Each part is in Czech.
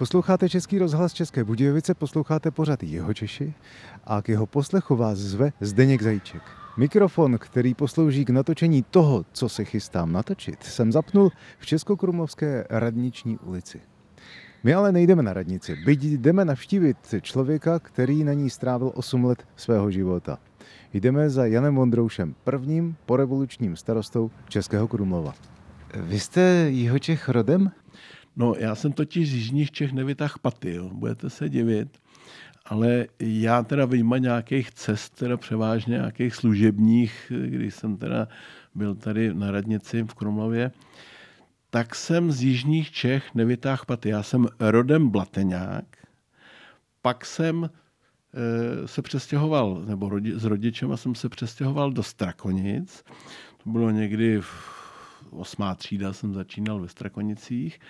Posloucháte Český rozhlas České Budějovice, posloucháte pořad Jeho Češi a k jeho poslechu vás zve Zdeněk Zajíček. Mikrofon, který poslouží k natočení toho, co se chystám natočit, jsem zapnul v Českokrumlovské radniční ulici. My ale nejdeme na radnici, byť jdeme navštívit člověka, který na ní strávil 8 let svého života. Jdeme za Janem Vondroušem, prvním porevolučním starostou Českého Krumlova. Vy jste Jihočech rodem? No, já jsem totiž z Jižních Čech nevytah paty, jo. budete se divit. Ale já teda vyjma nějakých cest, teda převážně nějakých služebních, když jsem teda byl tady na radnici v Krumlově, tak jsem z Jižních Čech nevytáhl paty. Já jsem rodem Blateňák, pak jsem e, se přestěhoval, nebo rodi, s rodičem jsem se přestěhoval do Strakonic. To bylo někdy v osmá třída jsem začínal ve Strakonicích.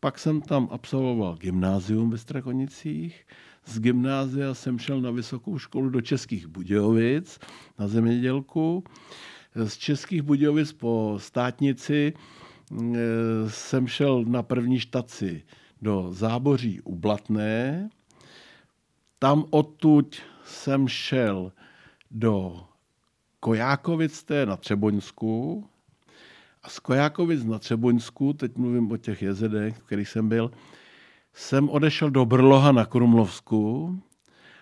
Pak jsem tam absolvoval gymnázium ve Strakonicích. Z gymnázia jsem šel na vysokou školu do Českých Budějovic na zemědělku. Z Českých Budějovic po státnici eh, jsem šel na první štaci do Záboří u Blatné. Tam odtud jsem šel do Kojákovic, to je na Třeboňsku, a z Kojákovic na Třeboňsku, teď mluvím o těch jezedech, v kterých jsem byl, jsem odešel do Brloha na Krumlovsku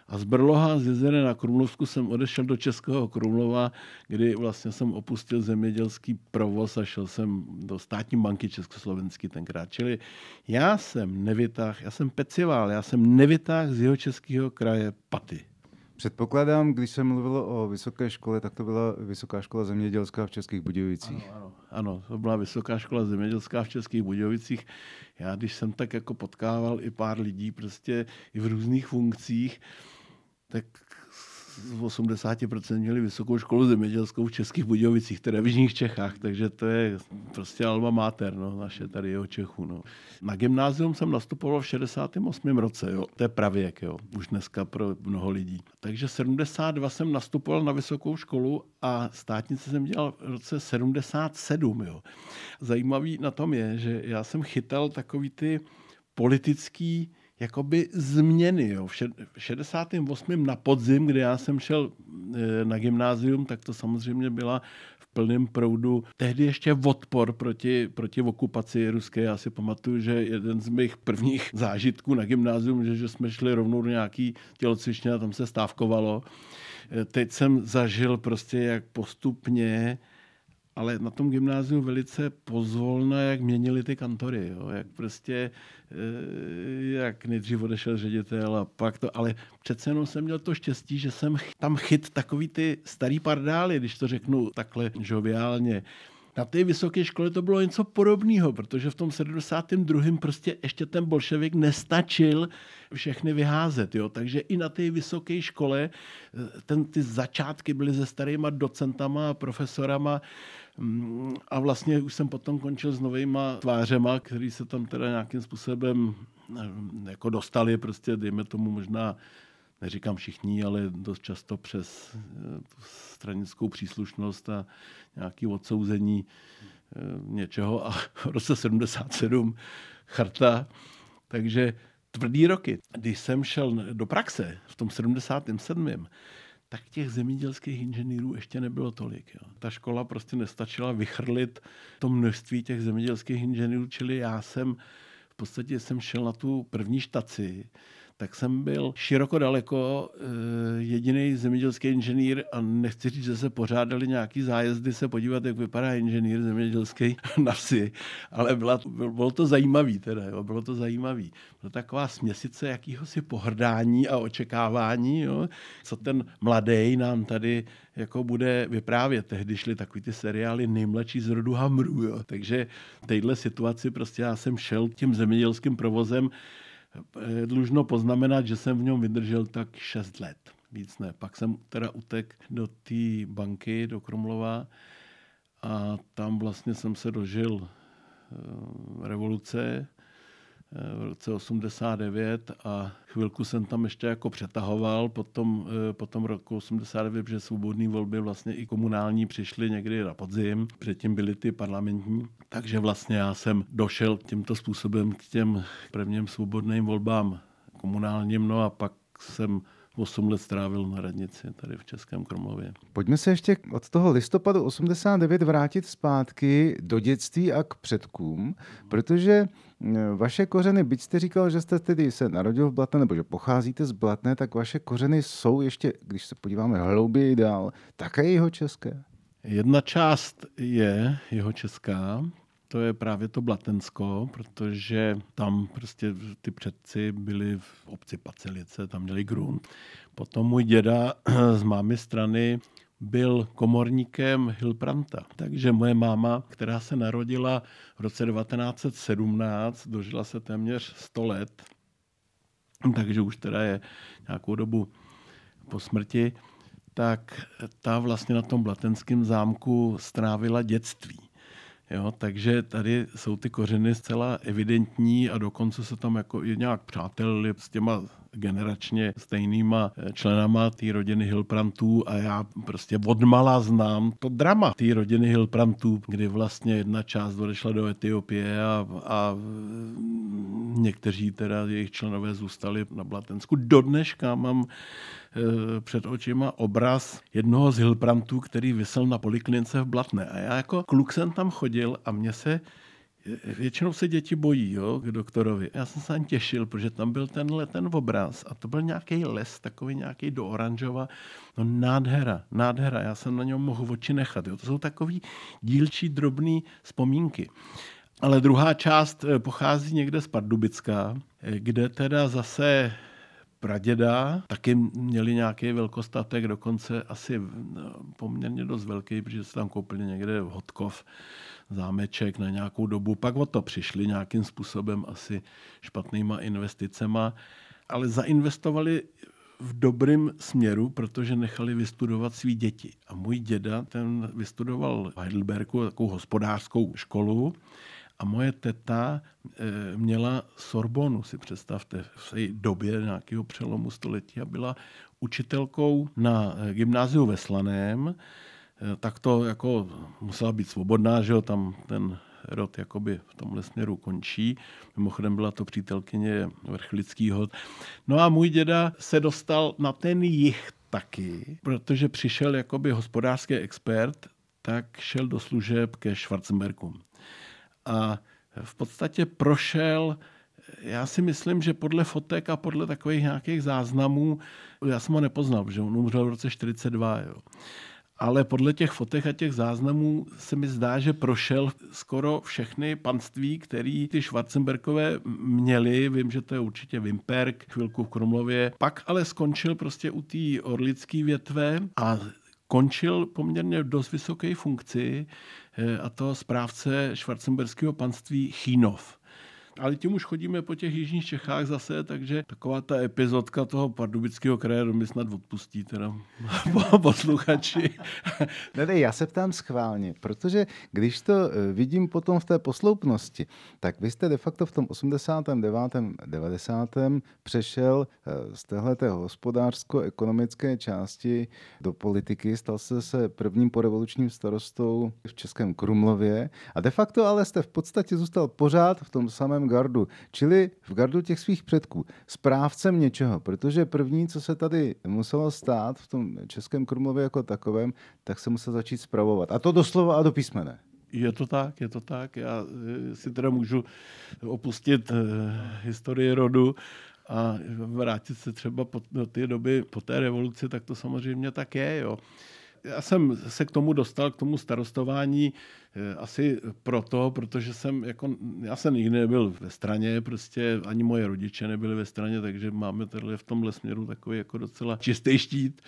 a z Brloha z jezera na Krumlovsku jsem odešel do Českého Krumlova, kdy vlastně jsem opustil zemědělský provoz a šel jsem do státní banky Československý tenkrát. Čili já jsem nevytáhl, já jsem pecivál, já jsem nevytáhl z jeho českého kraje paty. Předpokládám, když jsem mluvil o vysoké škole, tak to byla Vysoká škola zemědělská v Českých Budějovicích. Ano, ano, ano, to byla Vysoká škola zemědělská v Českých Budějovicích. Já, když jsem tak jako potkával i pár lidí prostě i v různých funkcích, tak z 80% měli vysokou školu zemědělskou v Českých Budějovicích, teda v Jižních Čechách, takže to je prostě alma mater, no, naše tady jeho Čechu. No. Na gymnázium jsem nastupoval v 68. roce, jo. to je pravěk, jo. už dneska pro mnoho lidí. Takže 72 jsem nastupoval na vysokou školu a státnice jsem dělal v roce 77. Jo. Zajímavý na tom je, že já jsem chytal takový ty politický jakoby změny. Jo. V 68. na podzim, kdy já jsem šel e, na gymnázium, tak to samozřejmě byla v plném proudu tehdy ještě odpor proti, proti okupaci ruské. Já si pamatuju, že jeden z mých prvních zážitků na gymnázium, že, že jsme šli rovnou do nějaký tělocvičně a tam se stávkovalo. E, teď jsem zažil prostě, jak postupně ale na tom gymnáziu velice pozvolna, jak měnili ty kantory, jo? jak prostě, eh, jak nejdřív odešel ředitel a pak to, ale přece jenom jsem měl to štěstí, že jsem tam chyt takový ty starý pardály, když to řeknu takhle žoviálně. Na té vysoké škole to bylo něco podobného, protože v tom 72. prostě ještě ten bolševik nestačil všechny vyházet. Jo? Takže i na té vysoké škole eh, ten, ty začátky byly se starýma docentama a profesorama, a vlastně už jsem potom končil s novýma tvářema, který se tam teda nějakým způsobem jako dostali, prostě dejme tomu možná, neříkám všichni, ale dost často přes eh, tu stranickou příslušnost a nějaké odsouzení eh, něčeho a v roce 77 charta. Takže tvrdý roky. Když jsem šel do praxe v tom 77 tak těch zemědělských inženýrů ještě nebylo tolik. Jo. Ta škola prostě nestačila vychrlit to množství těch zemědělských inženýrů, čili já jsem v podstatě jsem šel na tu první štaci tak jsem byl široko daleko eh, jediný zemědělský inženýr a nechci říct, že se pořádali nějaký zájezdy se podívat, jak vypadá inženýr zemědělský na vsi, ale byla, bylo to zajímavý teda, jo, bylo to zajímavý. Byla taková směsice jakýhosi pohrdání a očekávání, jo, co ten mladý nám tady jako bude vyprávět. Tehdy šly takový ty seriály nejmladší z rodu Hamru, jo. takže v téhle situaci prostě já jsem šel tím zemědělským provozem dlužno poznamenat, že jsem v něm vydržel tak 6 let. Víc ne. Pak jsem teda utek do té banky, do Krumlova a tam vlastně jsem se dožil eh, revoluce v roce 89 a chvilku jsem tam ještě jako přetahoval, potom, potom roku 89, že svobodné volby vlastně i komunální přišly někdy na podzim, předtím byly ty parlamentní, takže vlastně já jsem došel tímto způsobem k těm prvním svobodným volbám komunálním, no a pak jsem 8 let strávil na radnici tady v Českém Krumlově. Pojďme se ještě od toho listopadu 89 vrátit zpátky do dětství a k předkům, protože eh, vaše kořeny, byť jste říkal, že jste tedy se narodil v Blatné, nebo že pocházíte z Blatné, tak vaše kořeny jsou ještě, když se podíváme hlouběji dál, také jeho české. Jedna část je jeho česká, to je právě to Blatensko, protože tam prostě ty předci byli v obci Pacelice, tam měli grunt. Potom můj děda z mámy strany byl komorníkem Hilpranta. Takže moje máma, která se narodila v roce 1917, dožila se téměř 100 let, takže už teda je nějakou dobu po smrti, tak ta vlastně na tom Blatenském zámku strávila dětství. Jo, takže tady jsou ty kořeny zcela evidentní a dokonce se tam jako i nějak přátelili s těma generačně stejnýma eh, členama té rodiny Hilprantů a já prostě odmala znám to drama té rodiny Hilprantů, kdy vlastně jedna část odešla do Etiopie a, a někteří teda jejich členové zůstali na Blatensku. Do dneška mám eh, před očima obraz jednoho z Hilprantů, který vysel na poliklinice v Blatné. A já jako kluk jsem tam chodil a mě se většinou se děti bojí jo, k doktorovi. Já jsem se tam těšil, protože tam byl tenhle ten obraz a to byl nějaký les, takový nějaký do oranžova. No nádhera, nádhera. Já jsem na něm mohl oči nechat. Jo. To jsou takový dílčí, drobný vzpomínky. Ale druhá část eh, pochází někde z Pardubická, eh, kde teda zase praděda, taky měli nějaký velkostatek, dokonce asi no, poměrně dost velký, protože se tam koupili někde v Hotkov zámeček na nějakou dobu. Pak o to přišli nějakým způsobem asi špatnýma investicema, ale zainvestovali v dobrém směru, protože nechali vystudovat svý děti. A můj děda, ten vystudoval v Heidelbergu takovou hospodářskou školu a moje teta e, měla Sorbonu, si představte, v té době nějakého přelomu století a byla učitelkou na gymnáziu ve Slaném, Eh, tak to jako musela být svobodná, že jo, tam ten rod jakoby v tomhle směru končí. Mimochodem byla to přítelkyně Vrchlickýho. No a můj děda se dostal na ten jich taky, protože přišel jakoby hospodářský expert, tak šel do služeb ke Schwarzenbergu. A v podstatě prošel já si myslím, že podle fotek a podle takových nějakých záznamů, já jsem ho nepoznal, že on umřel v roce 42, jo ale podle těch fotek a těch záznamů se mi zdá, že prošel skoro všechny panství, který ty Schwarzenbergové měli. Vím, že to je určitě Vimperk, chvilku v Krumlově. Pak ale skončil prostě u té orlické větve a končil poměrně dost vysoké funkci eh, a to správce švarcemberského panství Chínov. Ale tím už chodíme po těch jižních Čechách zase, takže taková ta epizodka toho pardubického kraje mi snad odpustí teda posluchači. ne, ne, já se ptám schválně, protože když to eh, vidím potom v té posloupnosti, tak vy jste de facto v tom 89. 90. přešel eh, z téhleté hospodářsko-ekonomické části do politiky, stal jste se prvním porevolučním starostou v Českém Krumlově a de facto ale jste v podstatě zůstal pořád v tom samém gardu, čili v gardu těch svých předků, správcem něčeho, protože první, co se tady muselo stát v tom Českém Krumlově jako takovém, tak se musel začít spravovat. A to doslova a do písmene. Je to tak, je to tak. Já eh, si teda můžu opustit eh, historii rodu a vrátit se třeba po, té doby, po té revoluci, tak to samozřejmě tak je. Jo. Já jsem se k tomu dostal, k tomu starostování eh, asi proto, protože jsem jako, já jsem nikdy nebyl ve straně, prostě ani moje rodiče nebyli ve straně, takže máme tady v tomhle směru takový jako docela čistý štít.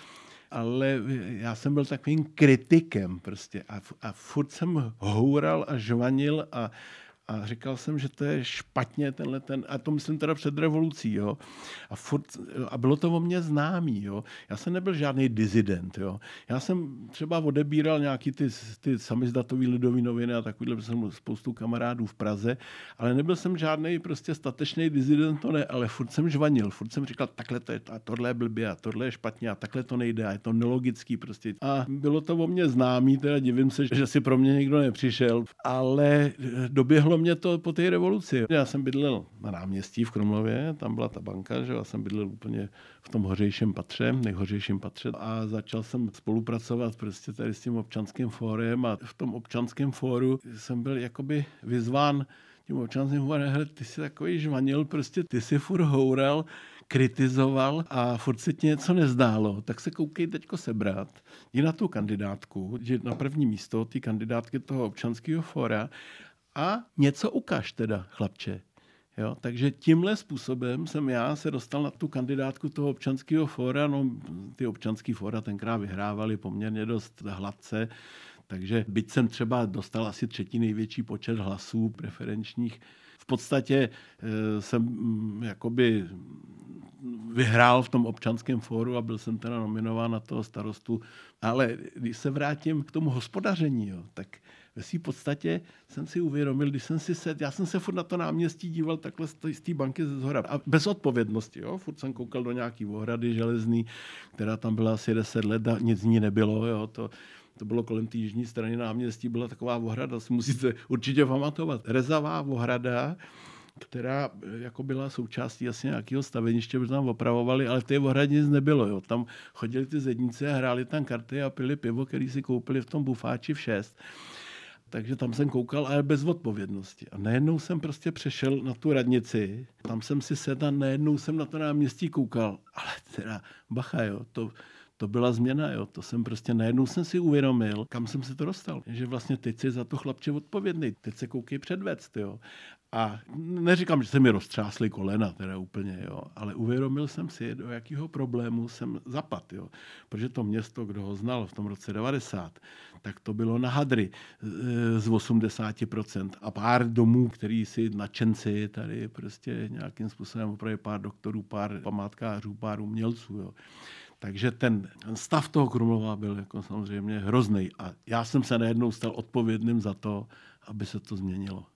Ale já jsem byl takovým kritikem prostě a, a furt jsem houral a žvanil a, A říkal jsem, že to je špatně tenhle ten, a to myslím teda před revolucí, jo. A, furt, a bylo to o mě známý, jo. Já jsem nebyl žádný dizident, jo. Já jsem třeba odebíral nějaký ty, ty samizdatový lidový noviny a takovýhle, jsem spoustu kamarádů v Praze, ale nebyl jsem žádný prostě statečný dizident, to ne, ale furt jsem žvanil, furt jsem říkal, takhle to je, a tohle je blbě, a tohle je špatně, a takhle to nejde, a je to nelogický prostě. A bylo to o mě známý, teda divím se, že si pro mě nikdo nepřišel, ale doběhlo mě to po té revoluci. Já jsem bydlel na náměstí v Krumlově, tam byla ta banka, že já jsem bydlel úplně v tom hořejším patře, nejhořejším patře. A začal jsem spolupracovat prostě tady s tím občanským fórem a v tom občanském fóru jsem byl jakoby vyzván tím občanským fórem, hele, ty jsi takový žvanil, prostě ty jsi furt houral, kritizoval a furt se ti něco nezdálo, tak se koukej teďko sebrat, jdi na tu kandidátku, jdi na první místo ty kandidátky toho občanského fóra a něco ukaž teda, chlapče. Jo, takže tímhle způsobem jsem já se dostal na tu kandidátku toho občanského fóra. No, ty občanský fóra tenkrát vyhrávali poměrně dost hladce, takže byť jsem třeba dostal asi třetí největší počet hlasů preferenčních, v podstatě e, jsem mm, jakoby vyhrál v tom občanském fóru a byl jsem teda nominován na toho starostu. Ale když se vrátím k tomu hospodaření, jo, tak ve své podstatě jsem si uvědomil, když jsem si sed, já jsem se furt na to náměstí díval takhle z té banky ze zhora. A bez odpovědnosti, jo? furt jsem koukal do nějaký ohrady železný, která tam byla asi 10 let a nic z ní nebylo. Jo? To, to bylo kolem té jižní strany náměstí, byla taková ohrada, si musíte určitě pamatovat. Rezavá ohrada, která jako byla součástí asi nějakého staveniště, protože tam opravovali, ale v té ohradě nic nebylo. Jo. Tam chodili ty zednice a hráli tam karty a pili pivo, který si koupili v tom bufáči v 6 takže tam jsem koukal, ale bez odpovědnosti. A najednou jsem prostě přešel na tu radnici, tam jsem si sedl a najednou jsem na to náměstí koukal. Ale teda, bacha, jo, to, to byla změna, jo. To jsem prostě najednou jsem si uvědomil, kam jsem se to dostal. Že vlastně teď si za to chlapče odpovědný. Teď se koukej předvést, jo. A neříkám, že se mi roztřásly kolena, teda úplně, jo, ale uvědomil jsem si, do jakého problému jsem zapad, jo. Protože to město, kdo ho znal v tom roce 90, tak to bylo na hadry e, z 80% a pár domů, který si nadšenci tady prostě nějakým způsobem opravdu pár doktorů, pár památkářů, pár umělců, jo. Takže ten, ten stav toho Krumlova byl jako samozřejmě hrozný. A já jsem se najednou stal odpovědným za to, aby se to změnilo.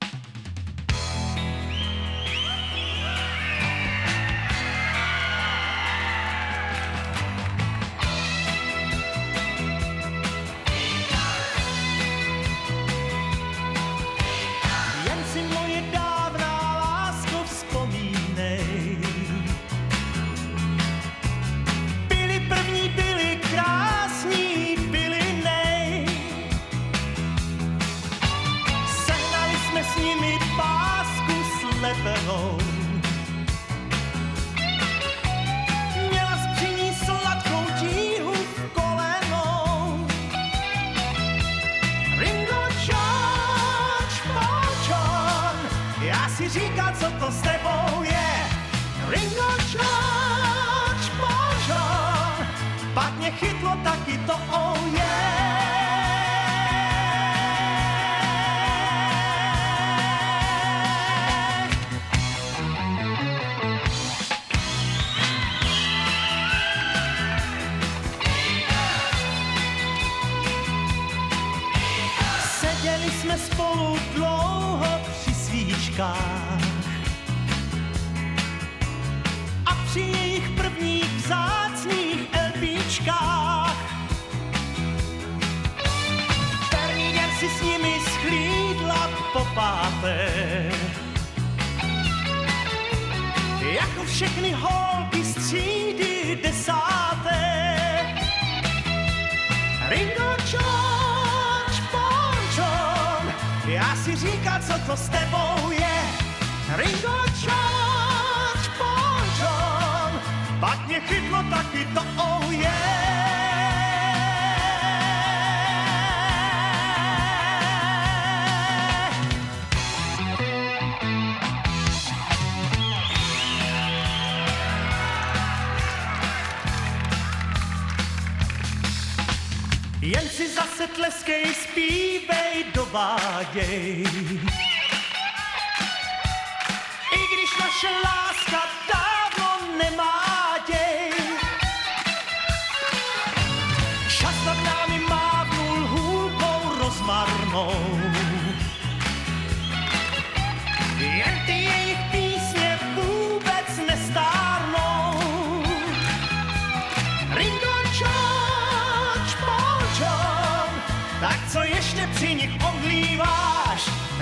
Zase tleskej, zpívej, dováděj.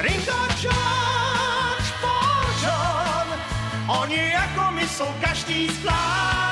Ringo, George, Paul, John, oni jako my jsou každý zvlášť.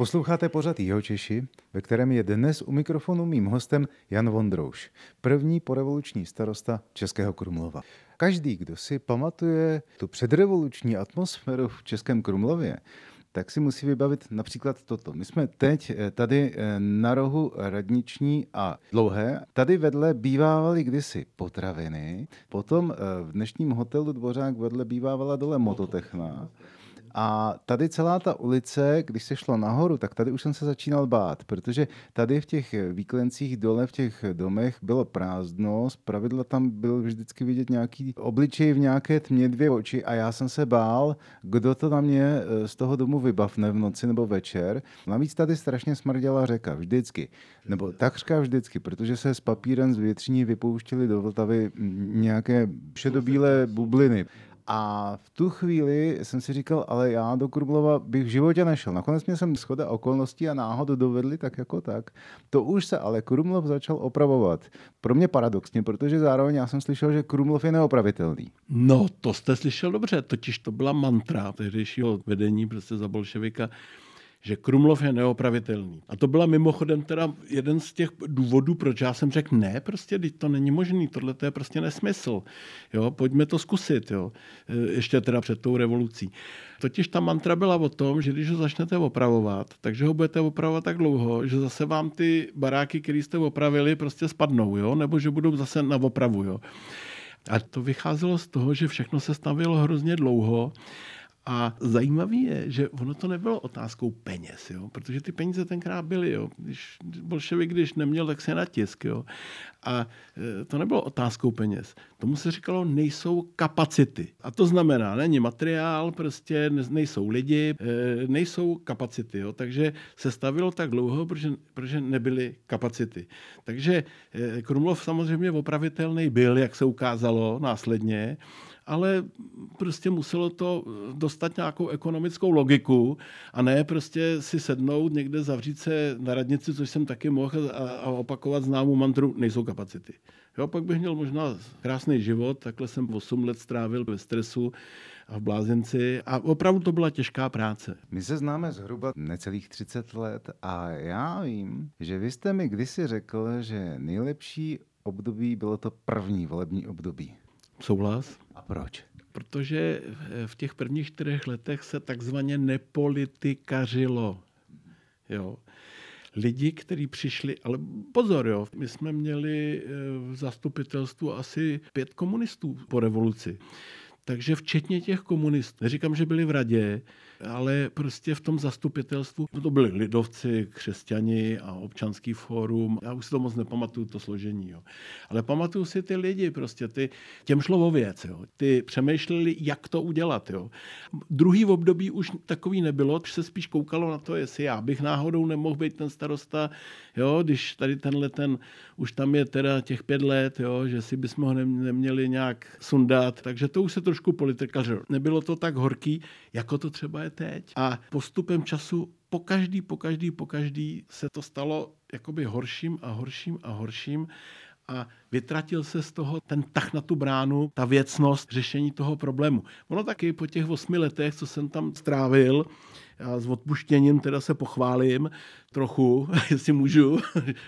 Posloucháte pořad Jihočeši, ve kterém je dnes u mikrofonu mým hostem Jan Vondrouš, první porevoluční starosta Českého Krumlova. Každý, kdo si pamatuje tu předrevoluční atmosféru v Českém Krumlově, tak si musí vybavit například toto. My jsme teď eh, tady eh, na rohu Radniční a Dlouhé. Tady vedle bývávaly kdysi potraviny, potom eh, v dnešním hotelu Dvořák vedle bývávala dole mototechna. A tady celá ta ulice, když se šlo nahoru, tak tady už jsem se začínal bát, protože tady v těch výklencích dole v těch domech bylo prázdno, z pravidla tam byl vždycky vidět nějaký obličej v nějaké tmě dvě oči a já jsem se bál, kdo to na mě eh, z toho domu vybavne v noci nebo večer. Navíc tady strašně smrděla řeka, vždycky. Nebo takřka vždycky, protože se s papírem z větřiní vypouštěly do Vltavy nějaké šedobílé bubliny. A v tu chvíli jsem si říkal, ale já do Krumlova bych v životě nešel. Nakonec mě jsem schoda okolností a náhodu dovedli tak jako tak. To už se ale Krumlov začal opravovat. Pro mě paradoxně, protože zároveň já jsem slyšel, že Krumlov je neopravitelný. No, to jste slyšel dobře, totiž to byla mantra tehdejšího vedení prostě za bolševika, že Krumlov je neopravitelný. A to byla mimochodem teda jeden z těch důvodů, proč já jsem řekl, ne, prostě teď to není možný, tohle to je prostě nesmysl. Jo, pojďme to zkusit, jo. E, ještě teda před tou revolucí. Totiž ta mantra byla o tom, že když ho začnete opravovat, takže ho budete opravovat tak dlouho, že zase vám ty baráky, které jste opravili, prostě spadnou, jo, nebo že budou zase na opravu, jo. A to vycházelo z toho, že všechno se stavilo hrozně dlouho a zajímavé je, že ono to nebylo otázkou peněz, jo? protože ty peníze tenkrát byly. Jo? Když bolševik, když neměl, tak se na tisk. Jo? A e, to nebylo otázkou peněz. Tomu se říkalo, nejsou kapacity. A to znamená, není materiál, prostě nejsou lidi, e, nejsou kapacity. Jo? Takže se stavilo tak dlouho, protože, protože nebyly kapacity. Takže e, Krumlov samozřejmě opravitelný byl, jak se ukázalo následně, ale prostě muselo to dostat nějakou ekonomickou logiku a ne prostě si sednout někde, zavřít se na radnici, což jsem taky mohl, a, a opakovat známou mantru, nejsou kapacity. Jo, pak bych měl možná krásný život, takhle jsem 8 let strávil ve stresu a v blázinci a opravdu to byla těžká práce. My se známe zhruba necelých 30 let a já vím, že vy jste mi kdysi řekl, že nejlepší období bylo to první volební období. Souhlas? A proč? Protože v těch prvních čtyřech letech se takzvaně nepolitikařilo. Jo. Lidi, kteří přišli, ale pozor, jo, my jsme měli v zastupitelstvu asi pět komunistů po revoluci. Takže včetně těch komunistů, neříkám, že byli v radě, ale prostě v tom zastupitelstvu, to byli lidovci, křesťani a občanský fórum, já už si to moc nepamatuju, to složení, jo. ale pamatuju si ty lidi, prostě ty, těm šlo o věc, jo. ty přemýšleli, jak to udělat. Jo. Druhý v období už takový nebylo, už se spíš koukalo na to, jestli já bych náhodou nemohl být ten starosta, jo, když tady tenhle ten, už tam je teda těch pět let, jo, že si bychom ho neměli nějak sundat, takže to už se trošku politikařilo. Nebylo to tak horký, jako to třeba je teď. A postupem času po každý, po každý, po každý se to stalo jakoby horším a horším a horším a vytratil se z toho ten tah na tu bránu, ta věcnost řešení toho problému. Ono taky po těch osmi letech, co jsem tam strávil, Já s odpuštěním teda se pochválím trochu, jestli můžu.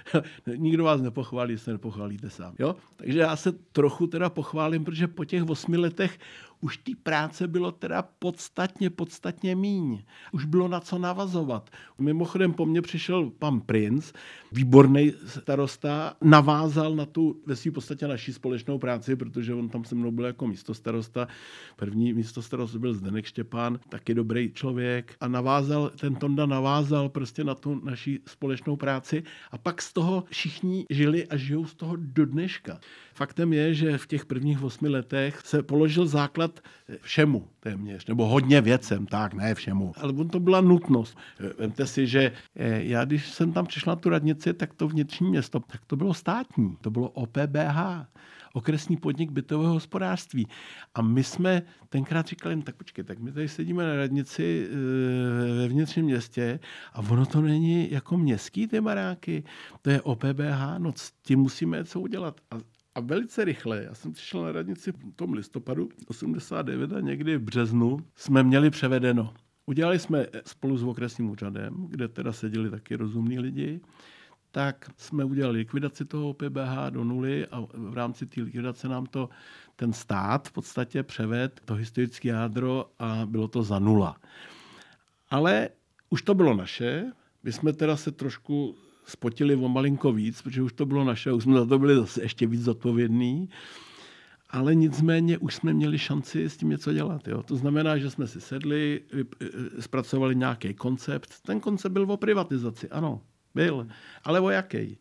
Nikdo vás nepochválí, jestli nepochválíte sám. Jo? Takže já se trochu teda pochválím, protože po těch osmi letech už té práce bylo teda podstatně, podstatně míň. Už bylo na co navazovat. Mimochodem po mně přišel pan Princ, výborný starosta, navázal na tu ve své podstatě naší společnou práci, protože on tam se mnou byl jako místo starosta. První místo starosta byl Zdenek Štěpán, taky dobrý člověk a navázal, ten Tonda navázal prostě na tu naší společnou práci a pak z toho všichni žili a žijou z toho do dneška. Faktem je, že v těch prvních osmi letech se položil základ všemu téměř, nebo hodně věcem, tak ne všemu. Ale on to byla nutnost. Vemte si, že eh, já, když jsem tam přišla na tu radnici, tak to vnitřní město, tak to bylo státní, to bylo OPBH okresní podnik bytového hospodářství. A my jsme tenkrát říkali, tak počkej, tak my tady sedíme na radnici eh, ve vnitřním městě a ono to není jako městský ty baráky, to je OPBH, no s tím musíme něco udělat. A a velice rychle, já jsem přišel na radnici v tom listopadu 89 a někdy v březnu jsme měli převedeno. Udělali jsme spolu s okresním úřadem, kde teda seděli taky rozumní lidi, tak jsme udělali likvidaci toho PBH do nuly a v rámci té likvidace nám to ten stát v podstatě převed to historické jádro a bylo to za nula. Ale už to bylo naše, my jsme teda se trošku spotili o malinko víc, protože už to bylo naše, už jsme za to byli zase ještě víc zodpovědní. Ale nicméně už jsme měli šanci s tím něco dělat. Jo. To znamená, že jsme si sedli, zpracovali nějaký koncept. Ten koncept byl o privatizaci, ano, byl. Ale o jaký?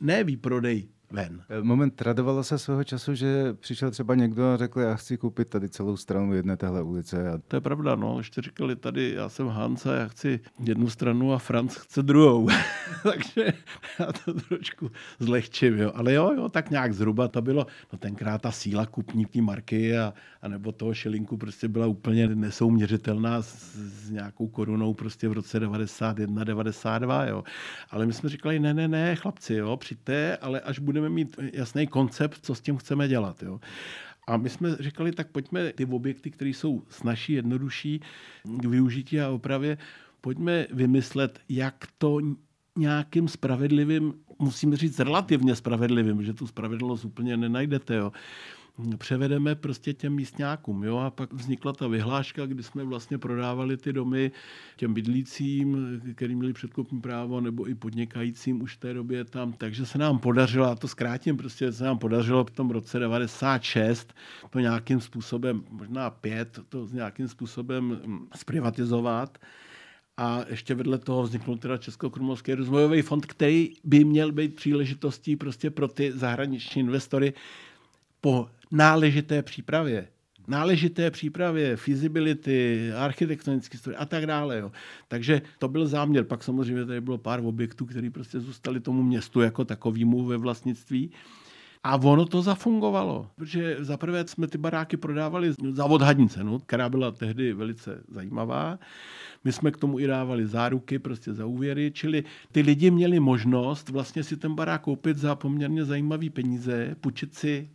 Ne výprodej ven. Eh, moment, radovalo se svého času, že přišel třeba někdo a řekl, já chci koupit tady celou stranu jedné téhle ulice. A... To je pravda, no. Ještě říkali tady, já jsem Hans a já chci jednu stranu a Franz chce druhou. Takže já to trošku zlehčím, jo. Ale jo, jo, tak nějak zhruba to bylo. No tenkrát ta síla kupní té marky a, a nebo toho šilinku prostě byla úplně nesouměřitelná s, s nějakou korunou prostě v roce 91, 92, jo. Ale my jsme říkali, ne, ne, ne, chlapci, jo, přijďte, ale až budeme budeme mít jasný koncept, co s tím chceme dělat. Jo. A my jsme říkali, tak pojďme ty objekty, které jsou snažší, jednodušší k využití a opravě, pojďme vymyslet, jak to nějakým spravedlivým, musíme říct relativně spravedlivým, že tu spravedlnost úplně nenajdete, jo převedeme prostě těm místňákům. Jo? A pak vznikla ta vyhláška, kdy jsme vlastně prodávali ty domy těm bydlícím, který měli předkupní právo, nebo i podnikajícím už v té době tam. Takže se nám podařilo, a to zkrátím, prostě se nám podařilo v tom roce 96 to nějakým způsobem, možná pět, to nějakým způsobem mm, zprivatizovat. A ještě vedle toho vzniknul teda Českokrumlovský rozvojový fond, který by měl být příležitostí prostě pro ty zahraniční investory po náležité přípravě, náležité přípravě, feasibility, architektonické studie a tak dále. Jo. Takže to byl záměr. Pak samozřejmě tady bylo pár objektů, které prostě zůstaly tomu městu jako takovému ve vlastnictví. A ono to zafungovalo, protože zaprvé jsme ty baráky prodávali za odhadní cenu, která byla tehdy velice zajímavá. My jsme k tomu i dávali záruky, prostě za úvěry, čili ty lidi měli možnost vlastně si ten barák koupit za poměrně zajímavé peníze, půjčit si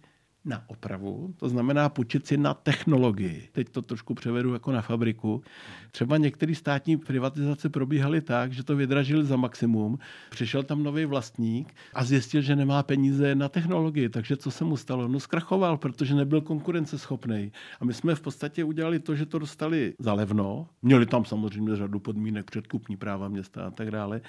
na opravu, to znamená počít si na technologii. Teď to trošku převedu jako na fabriku. Třeba některé státní privatizace probíhaly tak, že to vydražili za maximum, přišel tam nový vlastník a zjistil, že nemá peníze na technologii. Takže co se mu stalo? No zkrachoval, protože nebyl konkurenceschopný. A my jsme v podstatě udělali to, že to dostali za levno. Měli tam samozřejmě řadu podmínek, předkupní práva města a tak dále.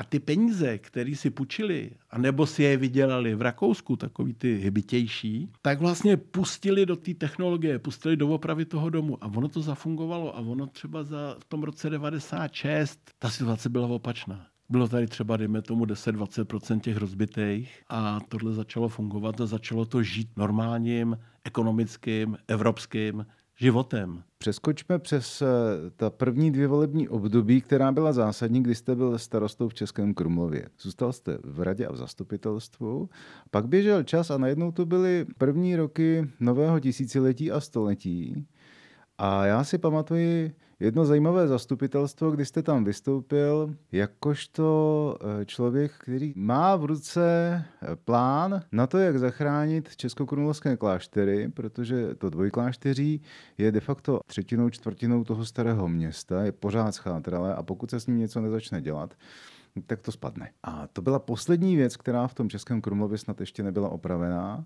A ty peníze, které si půjčili, anebo si je vydělali v Rakousku, takový ty hybitější, tak vlastně pustili do té technologie, pustili do opravy toho domu. A ono to zafungovalo. A ono třeba za, v tom roce 96 ta situace byla opačná. Bylo tady třeba, dejme tomu, 10-20% těch rozbitých a tohle začalo fungovat a začalo to žít normálním, ekonomickým, evropským životem. Přeskočme přes eh, ta první dvě volební období, která byla zásadní, kdy jste byl starostou v Českém Krumlově. Zůstal jste v radě a v zastupitelstvu. Pak běžel čas a najednou to byly první roky nového tisíciletí a století. A já si pamatuji, jedno zajímavé zastupitelstvo, kdy jste tam vystoupil jakožto eh, člověk, který má v ruce eh, plán na to, jak zachránit českokrumlovské kláštery, protože to dvojklášteří je de facto třetinou, čtvrtinou toho starého města, je pořád schátralé a pokud se s ním něco nezačne dělat, tak to spadne. A to byla poslední věc, která v tom Českém Krumlově snad ještě nebyla opravená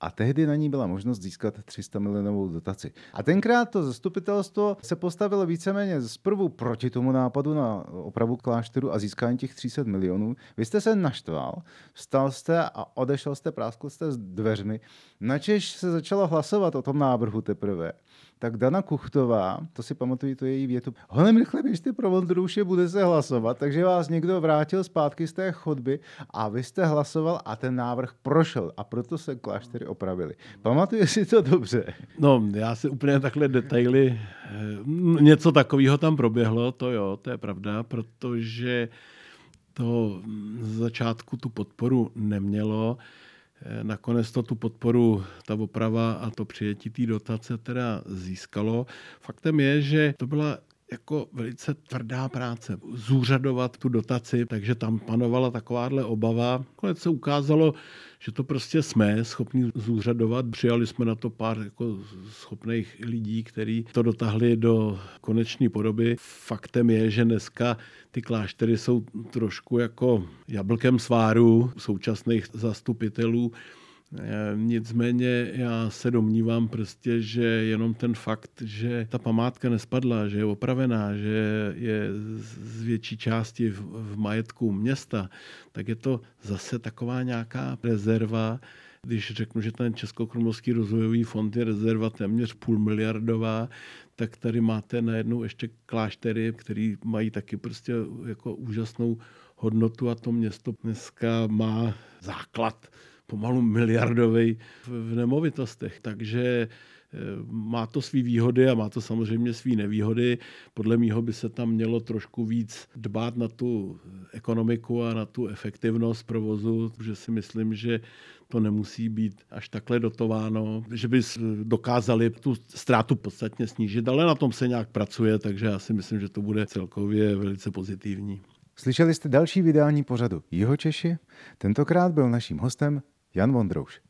a tehdy na ní byla možnost získat 300 milionovou dotaci. A tenkrát to zastupitelstvo se postavilo víceméně zprvu proti tomu nápadu na opravu klášteru a získání těch 300 milionů. Vy jste se naštval, vstal jste a odešel jste, práskl jste s dveřmi. Načež se začalo hlasovat o tom návrhu teprve tak Dana Kuchtová, to si pamatuju, to její větu, honem rychle běžte pro Vondrouše, bude se hlasovat, takže vás někdo vrátil zpátky z té chodby a vy jste hlasoval a ten návrh prošel a proto se kláštery opravili. Pamatuje si to dobře? No, já si úplně takhle detaily, eh, něco takového tam proběhlo, to jo, to je pravda, protože to z začátku tu podporu nemělo. Eh, nakonec to tu podporu, ta oprava a to přijetí té dotace teda získalo. Faktem je, že to byla jako velice tvrdá práce zúřadovat tu dotaci, takže tam panovala takováhle obava. Konec se ukázalo, že to prostě jsme schopni zúřadovat. Přijali jsme na to pár jako schopných lidí, kteří to dotáhli do konečné podoby. Faktem je, že dneska ty kláštery jsou trošku jako jablkem sváru současných zastupitelů nicméně já se domnívám prostě, že jenom ten fakt, že ta památka nespadla, že je opravená, že je z větší části v, v majetku města, tak je to zase taková nějaká rezerva, když řeknu, že ten Českokrumlovský rozvojový fond je rezerva téměř půl miliardová, tak tady máte najednou ještě kláštery, které mají taky prostě jako úžasnou hodnotu a to město dneska má základ pomalu miliardový v nemovitostech. Takže eh, má to své výhody a má to samozřejmě své nevýhody. Podle mého by se tam mělo trošku víc dbát na tu ekonomiku a na tu efektivnost provozu, protože si myslím, že to nemusí být až takhle dotováno, že by dokázali tu ztrátu podstatně snížit, ale na tom se nějak pracuje, takže já si myslím, že to bude celkově velice pozitivní. Slyšeli jste další vydání pořadu Jihočeši? Tentokrát byl naším hostem Jan Vondrouš.